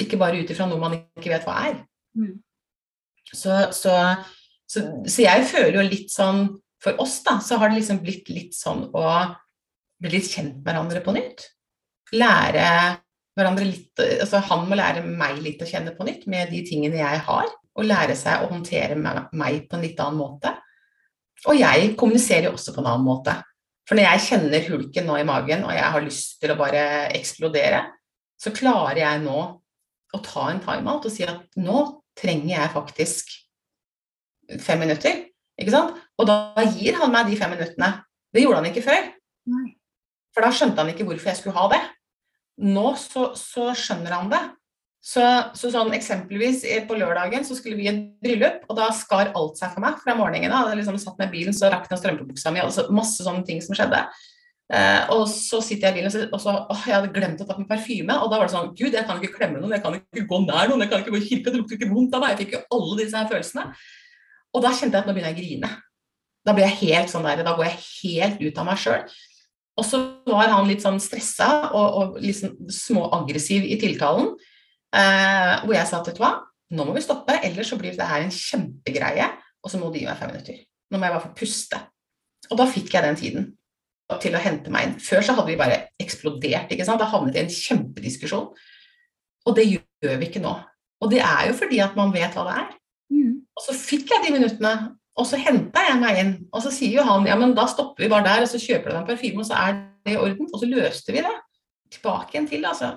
Ikke bare ut ifra noe man ikke vet hva er. Mm. Så, så, så, så, jeg føler jo litt sånn For oss, da, så har det liksom blitt litt sånn å bli litt kjent med hverandre på nytt. Lære hverandre litt altså Han må lære meg litt å kjenne på nytt med de tingene jeg har, og lære seg å håndtere meg på en litt annen måte. Og jeg kommuniserer jo også på en annen måte. For når jeg kjenner hulken nå i magen, og jeg har lyst til å bare eksplodere, så klarer jeg nå å ta en timeout og si at nå trenger jeg faktisk fem minutter. Ikke sant? Og da gir han meg de fem minuttene. Det gjorde han ikke før. For da skjønte han ikke hvorfor jeg skulle ha det. Nå så, så, skjønner han det. Så, så, sånn eksempelvis eh, på lørdagen så skulle vi i et bryllup, og da skar alt seg for meg fra morgenen av. Jeg liksom satt med bilen, så rakna strømpebuksa mi, og så masse sånne ting som skjedde. Eh, og så sitter jeg i bilen, og så åh, jeg hadde glemt å ta på parfyme. Og da var det sånn Gud, jeg kan ikke klemme noen, jeg kan ikke gå nær noen, jeg kan ikke gå i kirka, det lukter ikke vondt av meg. Jeg fikk jo alle disse her følelsene. Og da kjente jeg at nå begynner jeg å grine. Da blir jeg helt sånn der, da går jeg helt ut av meg sjøl. Og så var han litt sånn stressa og, og liksom småaggressiv i tiltalen. Eh, hvor jeg sa du hva, nå må vi stoppe, ellers så blir det her en kjempegreie. Og så må du gi meg fem minutter. Nå må jeg bare få puste. Og da fikk jeg den tiden til å hente meg inn. Før så hadde vi bare eksplodert. ikke sant? Da havnet i en kjempediskusjon. Og det gjør vi ikke nå. Og det er jo fordi at man vet hva det er. Mm. Og så fikk jeg de minuttene, og så henta jeg meg inn. Og så sier jo han ja, men da stopper vi bare der, og så kjøper du deg en parfyme, og så er det i orden. Og så løste vi det. Tilbake igjen til altså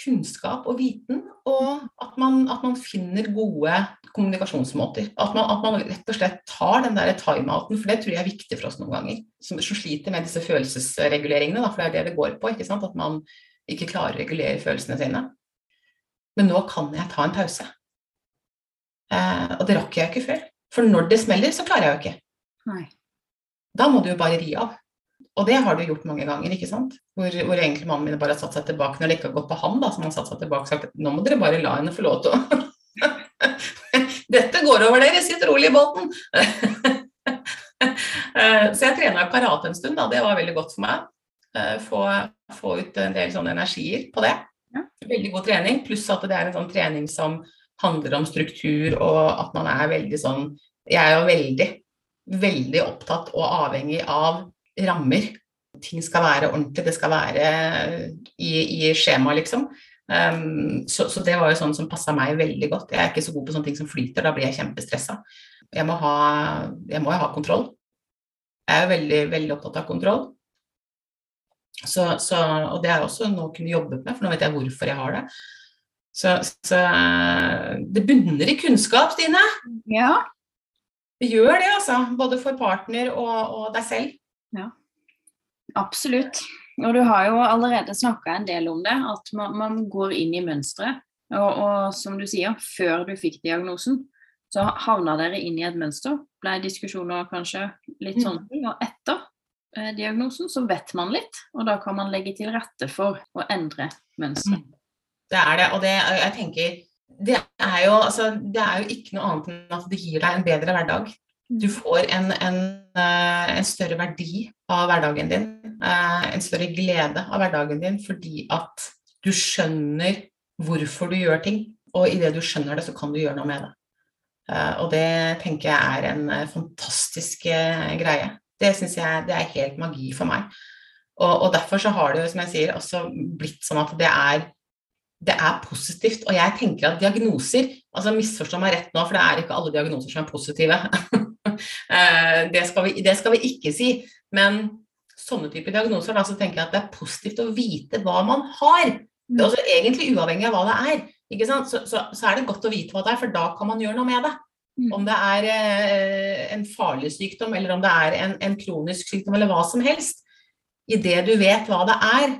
kunnskap og viten, og at man, at man finner gode kommunikasjonsmåter. At man, at man, rett og slett tar den der timeouten, for det tror jeg er viktig for oss noen ganger. Som, som sliter med disse følelsesreguleringene, da, for det er det det går på. ikke sant? At man ikke klarer å regulere følelsene sine. Men nå kan jeg ta en pause. Eh, og det rakk jeg ikke før. For når det smeller, så klarer jeg jo ikke. Nei. Da må du jo bare ri av. Og det har du gjort mange ganger, ikke sant? Hvor, hvor egentlig mannen min bare har satt seg tilbake når det ikke har gått på ham, da, som han satt seg tilbake og sagt nå må dere bare la henne få lov til å Dette går over dere, sitt rolig i båten. Så jeg trena karate en stund, da. Det var veldig godt for meg. Eh, få, få ut en del sånne energier på det. Veldig god trening, pluss at det er en sånn trening som handler om struktur, og at man er veldig sånn Jeg er jo veldig, veldig opptatt og avhengig av rammer. Ting skal være ordentlig, det skal være i, i skjema, liksom. Um, så, så, det var jo sånn som passa meg veldig godt. Jeg er ikke så god på sånne ting som flyter, da blir jeg kjempestressa. Jeg må ha, jeg må ha kontroll. Jeg er jo veldig, veldig opptatt av kontroll. Så, så, og det er også noe å kunne jobbe med, for nå vet jeg hvorfor jeg har det. Så, så det bunner i kunnskap, Stine. Ja. Det gjør det, altså. Både for partner og, og deg selv. Ja, absolutt. Og du har jo allerede snakka en del om det, at man, man går inn i mønsteret. Og, og, som du sier, før du fikk diagnosen, så havna dere inn i et mønster. Ble diskusjoner kanskje litt mm. sånn. Og etter eh, diagnosen så vet man litt, og da kan man legge til rette for å endre mønsteret. Mm. Det er det, og det, jeg tenker det er, jo, altså, det er jo ikke noe annet enn at det gir deg en bedre hverdag. Du får en, en, eh, en, større verdi av hverdagen din, eh, en større glede av hverdagen din fordi at du skjønner hvorfor du gjør ting. Og idet du skjønner det, så kan du gjøre noe med det. Eh, og det tenker jeg er en fantastisk greie. Det syns jeg det er helt magi for meg. Og, og derfor så har det jo, som jeg sier, også blitt sånn at det er det er positivt. Og jeg tenker at diagnoser altså Misforstå meg rett nå, for det er ikke alle diagnoser som er positive. Eh, det, skal vi, det, skal vi, ikke si. Men sånne typer diagnoser, da, så tenker jeg at det er positivt å vite hva man har. Det er også egentlig uavhengig av hva det er. Så, så, så, er det godt å vite hva det er, for da kan man gjøre noe med det. Mm. Om det er eh, en farlig sykdom, eller om det er en, en kronisk sykdom, eller hva som helst. Idet du vet hva det er,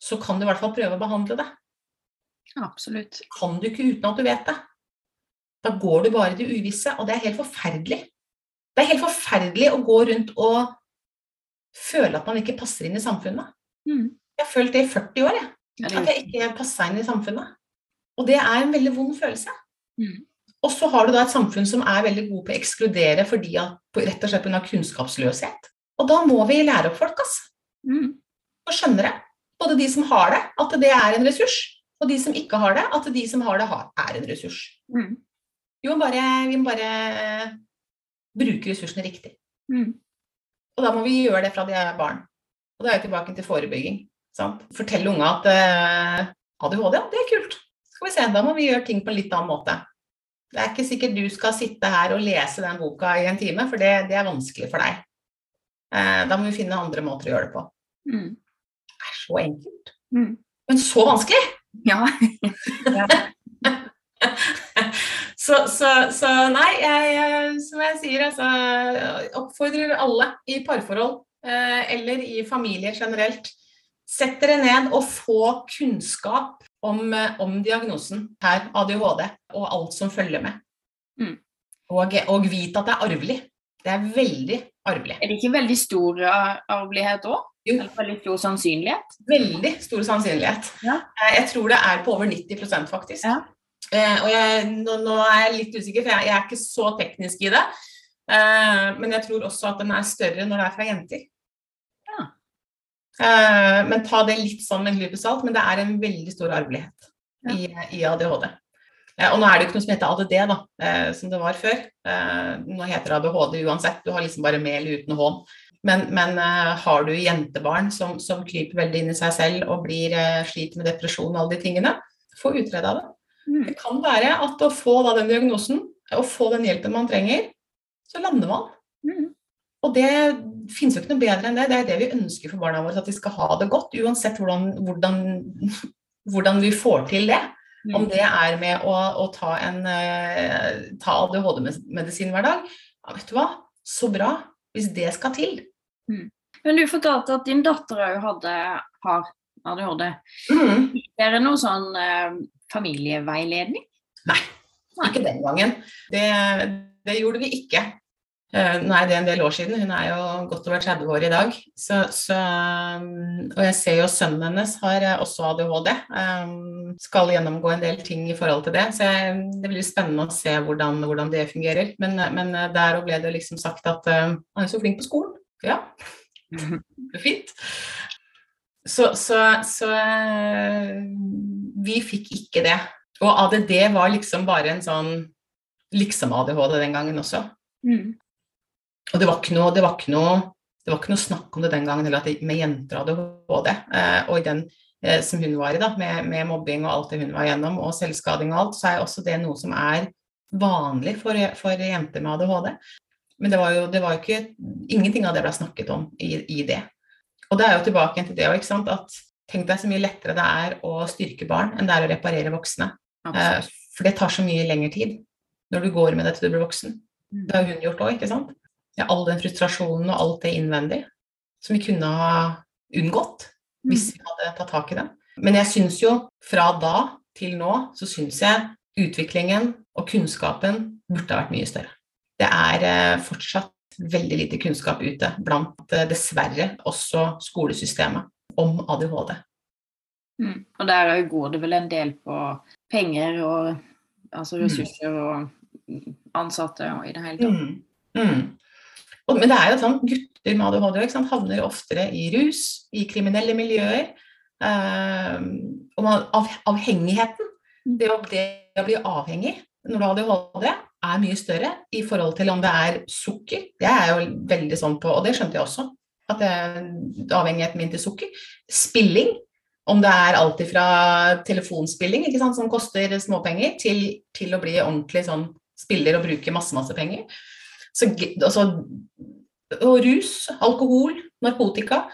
så kan du i hvert fall prøve å behandle det. Absolutt. Kan du ikke uten at du vet det. Da går du bare i det uvisse, og det er helt forferdelig. Det er helt forferdelig å gå rundt og føle at man ikke passer inn i samfunnet. Mm. Jeg har følt det i 40 år, jeg. At jeg ikke passa inn i samfunnet. Og det er en veldig vond følelse. Mm. Og så har du da et samfunn som er veldig god på å ekskludere fordi at, rett og slett pga. kunnskapsløshet. Og da må vi lære opp folk, altså. Mm. Og skjønne det. Både de som har det, at det er en ressurs, og de som ikke har det, at de som har det, er en ressurs. Mm. Vi, må bare, vi må bare bruke ressursene riktig. Mm. Og da må vi gjøre det fra de er barn. Og da er jeg tilbake til forebygging. Sant? Fortelle unga at uh, ADHD, ja, det er kult. Skal vi se, Da må vi gjøre ting på en litt annen måte. Det er ikke sikkert du skal sitte her og lese den boka i en time, for det, det er vanskelig for deg. Uh, da må vi finne andre måter å gjøre det på. Mm. Det er så enkelt. Mm. Men så vanskelig! Ja. Så, så, så, nei, jeg, som jeg sier, altså oppfordrer alle i parforhold eh, eller i familie generelt Sett dere ned og få kunnskap om, eh, om diagnosen her, ADHD, og alt som følger med. Mm. Og, og vit at det er arvelig. Det er veldig arvelig. Er det ikke veldig stor ar- arvelighet òg? Veldig stor sannsynlighet? Veldig stor sannsynlighet. Ja. Eh, Jeg tror det er på over 90% faktisk. Ja. Eh, og jeg, nå, nå er jeg litt usikker, for jeg, jeg er ikke så teknisk i det. Eh, men jeg tror også at den er større når det er fra jenter. Ja. Eh, men ta det litt sånn med en klype salt, men det er en veldig stor arvelighet i, i ADHD. Eh, og nå er det jo ikke noe som heter ADD, da, eh, som det var før. Eh, nå heter det ADHD uansett, du har liksom bare med eller uten hånd. Men, men har du jentebarn som, som kryper veldig inn i seg selv og blir, sliter med depresjon og alle de tingene, få utreda det. Mm. Det kan være at å få da den diagnosen, og få den hjelpen man trenger, så lander man. Mm. Og det finnes jo ikke noe bedre enn det. Det er det vi ønsker for barna våre, at de skal ha det godt, uansett hvordan, hvordan, hvordan vi får til det. Om Mm. det er med å, å ta, en, eh, ta ADHD-medisin hver dag. Ja, vet du hva, så bra. Hvis det skal til. Men du fortalte at din datter òg hadde har ADHD. Mm. Er det noe sånn eh, familieveiledning? Ikke den gangen. Det, det gjorde vi ikke. Eh, nå er det en del år siden, hun er jo godt over 30 år i dag. Så, så, um, og jeg ser jo sønnen hennes har eh, også ADHD. Um, skal gjennomgå en del ting i forhold til det. Så jeg, det blir spennende å se hvordan, hvordan det fungerer. Men, men eh, der ble det liksom sagt at han er så flink på skolen. Ja, det er fint. Så, så, så vi fikk ikke det. Og ADD var liksom bare en sånn liksom-ADHD den gangen også. Mm. Og det var ikke noe, det var ikke noe, det var ikke noe snakk om det den gangen heller, at det, med jenter hadde ADHD. Eh, og i den eh, som hun var i, da, med, med mobbing og alt det hun var igjennom, og selvskading og alt, så er også det noe som er vanlig for, for jenter med ADHD. Men det var jo, det var jo ikke Ingenting av det ble snakket om i, i det. Og det er jo tilbake til det sant. At tenk deg så mye lettere det er å styrke barn enn det er å reparere voksne. Eh, For det tar så mye lengre tid når du går med det til du blir voksen. Det har hun gjort òg, ikke sant. Ja, all den frustrasjonen og alt det innvendig som vi kunne ha unngått Mm. hvis vi hadde tatt tak i det. Men jeg syns jo fra da til nå, så syns jeg utviklingen og kunnskapen burde ha vært mye større. Det er eh, fortsatt veldig lite kunnskap ute blant eh, dessverre også skolesystemet om ADHD. Mm. Og der går det vel en del på penger og altså Mm. ressurser og ansatte og i det hele tatt. Mm. Men det er jo sånn, gutter med ADHD ikke sant, havner oftere i rus, i kriminelle miljøer. Eh, og man, av, avhengigheten, det å, det å bli avhengig når du har ADHD, er mye større i forhold til om det er sukker. Det er jo veldig sånn på, og det skjønte jeg også, at det, avhengigheten min til sukker. Spilling, om det er alt fra telefonspilling, ikke sant, som koster småpenger, til, til å bli ordentlig sånn spiller og bruke masse, masse penger. Så, altså, og rus, alkohol, narkotika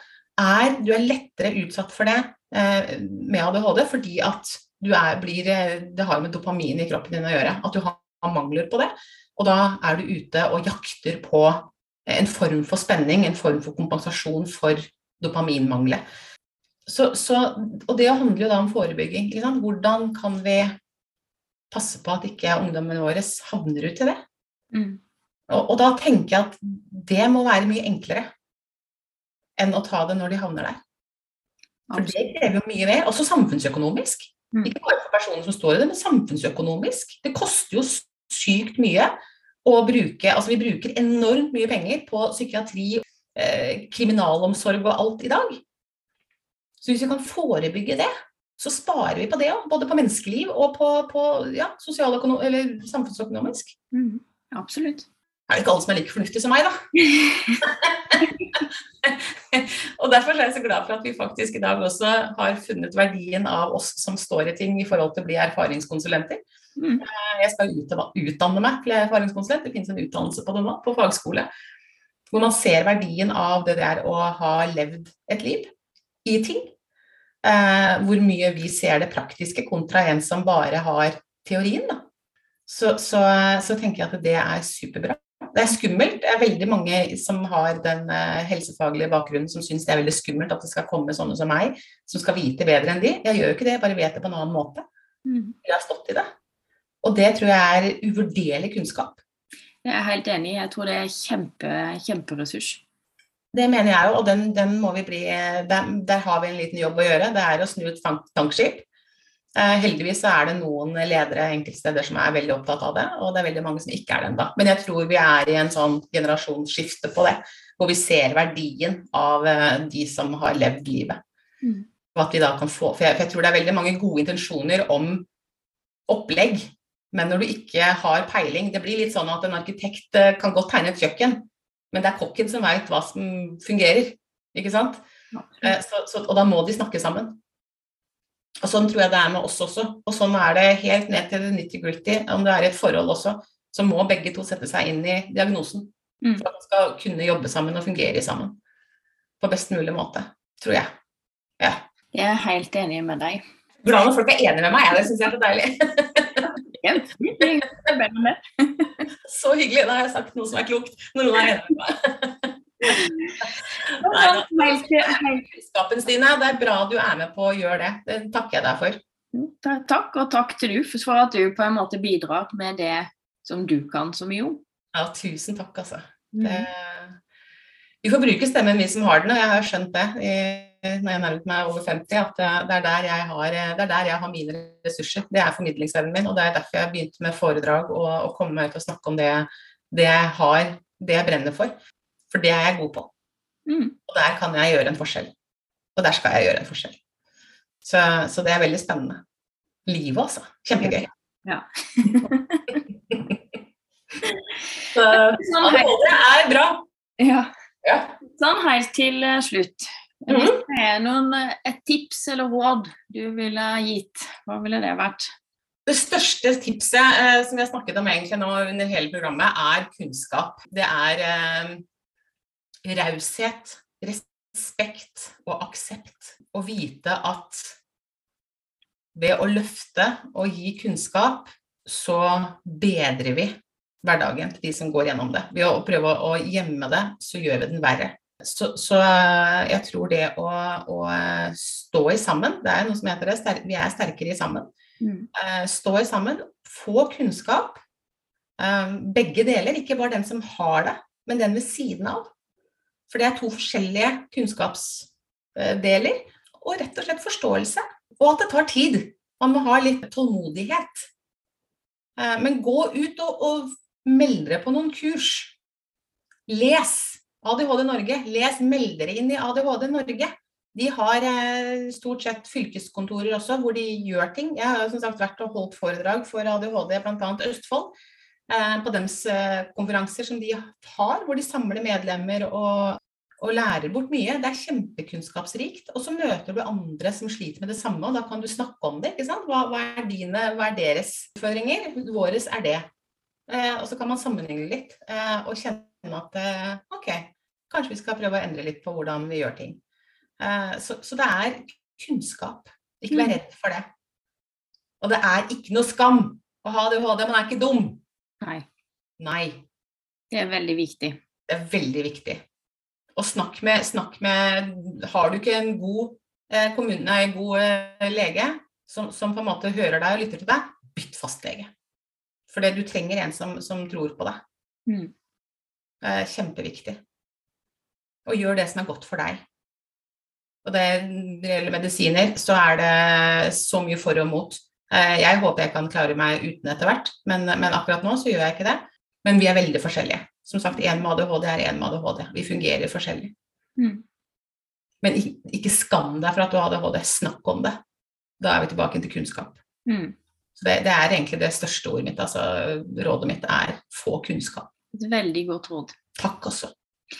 er, Du er lettere utsatt for det eh, med ADHD fordi at du er, blir, eh, det har med dopamin i kroppen din å gjøre. At du har mangler på det. Og da er du ute og jakter på en form for spenning, en form for kompensasjon for dopaminmanglet. Så, så, og det handler jo da om forebygging. Hvordan kan vi passe på at ikke ungdommene våre havner ut i det? Mm. Og, og da tenker jeg at det må være mye enklere enn å ta det når de havner der. For det krever jo mye mer, også samfunnsøkonomisk. Mm. Ikke bare for personen som står i det, men samfunnsøkonomisk. Det koster jo sykt mye å bruke Altså vi bruker enormt mye penger på psykiatri, eh, kriminalomsorg og alt i dag. Så hvis vi kan forebygge det, så sparer vi på det òg. Både på menneskeliv og på, på ja, eller samfunnsøkonomisk. Mm. Absolutt. Er det ikke alle som er like fornuftige som meg, da. og Derfor er jeg så glad for at vi faktisk i dag også har funnet verdien av oss som står i ting i forhold til å bli erfaringskonsulenter. Mm. Eh, Jeg skal utdanne, meg til erfaringskonsulent. Det finnes en utdannelse på det nå, på fagskole. Hvor man ser verdien av det det er å ha levd et liv i ting. Eh, hvor mye vi ser det praktiske kontra en som bare har teorien. Da. Så, så, så tenker jeg at det er superbra. Det er skummelt. Det er veldig mange som har den uh, helsefaglige bakgrunnen som syns det er veldig skummelt at det skal komme sånne som meg, som skal vite bedre enn de. Jeg gjør jo ikke det, jeg bare vet det på en annen måte. Mm. Jeg har stått i det. Og det tror jeg er uvurderlig kunnskap. Jeg er helt enig. Jeg tror det er kjempe, kjemperessurs. Det mener jeg jo, og den, den må vi bli der, der, har vi en liten jobb å gjøre. Det er å snu et tankskip. Eh, heldigvis er det noen ledere enkeltsteder som er veldig opptatt av det, og det er veldig mange som ikke er det ennå. Men jeg tror vi er i en sånn generasjonsskifte på det, hvor vi ser verdien av eh, de som har levd livet. Mm. At vi da kan få, for jeg, for jeg tror det er veldig mange gode intensjoner om opplegg, men når du ikke har peiling Det blir litt sånn at en arkitekt eh, kan godt tegne et kjøkken, men det er kokken som veit hva som fungerer. Ikke sant? Så, så, og da må de snakke sammen. Og Sånn tror jeg det er med oss også. Og sånn er det helt ned til det nitty-gritty. Om det er et forhold også, så må begge to sette seg inn i diagnosen. Mm. For at man skal kunne jobbe sammen og fungere sammen på best mulig måte. Tror jeg. Ja. Jeg er helt enig med deg. Glad når folk er enige med meg, det syns jeg er så deilig. så hyggelig. Da har jeg sagt noe som er klokt, når noen er enig med meg. Kunnskapen, Stine. Det er bra du er med på å gjøre det. Det takker jeg deg for. Takk, og takk til du for at du på en måte bidrar med det som du kan så mye om. Ja, tusen takk, altså. Det... Vi får bruke stemmen, vi som har den, og jeg har skjønt det når jeg nærmet meg over 50, at det er, der jeg har, det er der jeg har mine ressurser. Det er formidlingsevnen min, og det er derfor jeg begynte med foredrag og, og komme meg ut og snakke om det, det jeg har, det jeg brenner for. For det er jeg god på. Mm. Og der kan jeg gjøre en forskjell. Og der skal jeg gjøre en forskjell. Så, så det er veldig spennende. Livet, altså. Kjempegøy. Ja. så ADHD er bra. Ja. ja. Sånn helt til eh, slutt. Mhm. Hvis det er noen, eh, et tips eller råd du ville gitt, hva ville det vært? Det største tipset eh, som har snakket om egentlig nå under hele programmet, er kunnskap. Det er eh, raushet, respekt og aksept. Å vite at ved å løfte og gi kunnskap, så bedrer vi hverdagen til de som går gjennom det. Ved å prøve å gjemme det, så gjør vi den verre. Så, så jeg tror det å, å, stå i sammen, det er noe som heter det, vi er sterkere i sammen. Mm. Stå i sammen, få kunnskap. Begge deler, ikke bare den som har det, men den ved siden av. For det er to forskjellige kunnskapsdeler. Og rett og slett forståelse. Og at det tar tid. Man må ha litt tålmodighet. Eh, men gå ut og, og meld dere på noen kurs. Les ADHD Norge. Les, meld dere inn i ADHD Norge. De har eh, stort sett fylkeskontorer også, hvor de gjør ting. Jeg har som sagt vært og holdt foredrag for ADHD, bl.a. Østfold. Eh, på deres konferanser som de har, hvor de samler medlemmer og, og lærer bort mye. Det er kjempekunnskapsrikt. Og så møter du andre som sliter med det samme, og da kan du snakke om det. ikke sant? Hva, hva er dine, hva er deres utfordringer? Våres er det. Eh, og så kan man sammenligne litt eh, og kjenne at eh, OK, kanskje vi skal prøve å endre litt på hvordan vi gjør ting. Eh, så, så, det er kunnskap. Ikke vær redd for det. Og det er ikke noe skam å ha ADHD, man er ikke dum. Nei. Nei. Det er veldig viktig. Det er veldig viktig. Og snakk med, snakk med Har du ikke en god, eh, kommune, nei, god eh, lege som, som, på en måte hører deg og lytter til deg, bytt fastlege. For du trenger en som, som tror på deg. Mm. Eh, kjempeviktig. Og gjør det som er godt for deg. Og det gjelder medisiner, så er det så mye for og mot. Eh, jeg håper jeg kan klare meg uten etter hvert, men, men akkurat nå så gjør jeg ikke det. Men vi er veldig forskjellige. Som sagt, én med ADHD er én med ADHD. Vi fungerer forskjellig. Mm. Men ikke, skam deg for at du har ADHD. Snakk om det. Da er vi tilbake til kunnskap. Mm. Så det, det, er egentlig det største ordet mitt. altså Rådet mitt er få kunnskap. Et veldig godt råd. Takk også.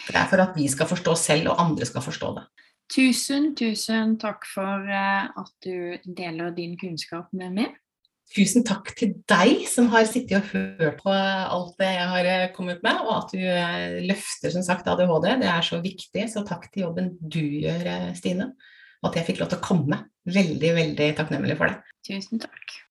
Det er for at vi skal forstå selv, og andre skal forstå det. Tusen, tusen takk for uh, at du deler din kunnskap med meg. Tusen takk til deg som har sittet og hørt på alt det jeg har eh, kommet med, og at du eh, løfter som sagt ADHD. Det er så viktig, så takk til jobben du gjør, Stine. Og at jeg fikk lov til å komme. Veldig, veldig takknemlig for det. Tusen takk.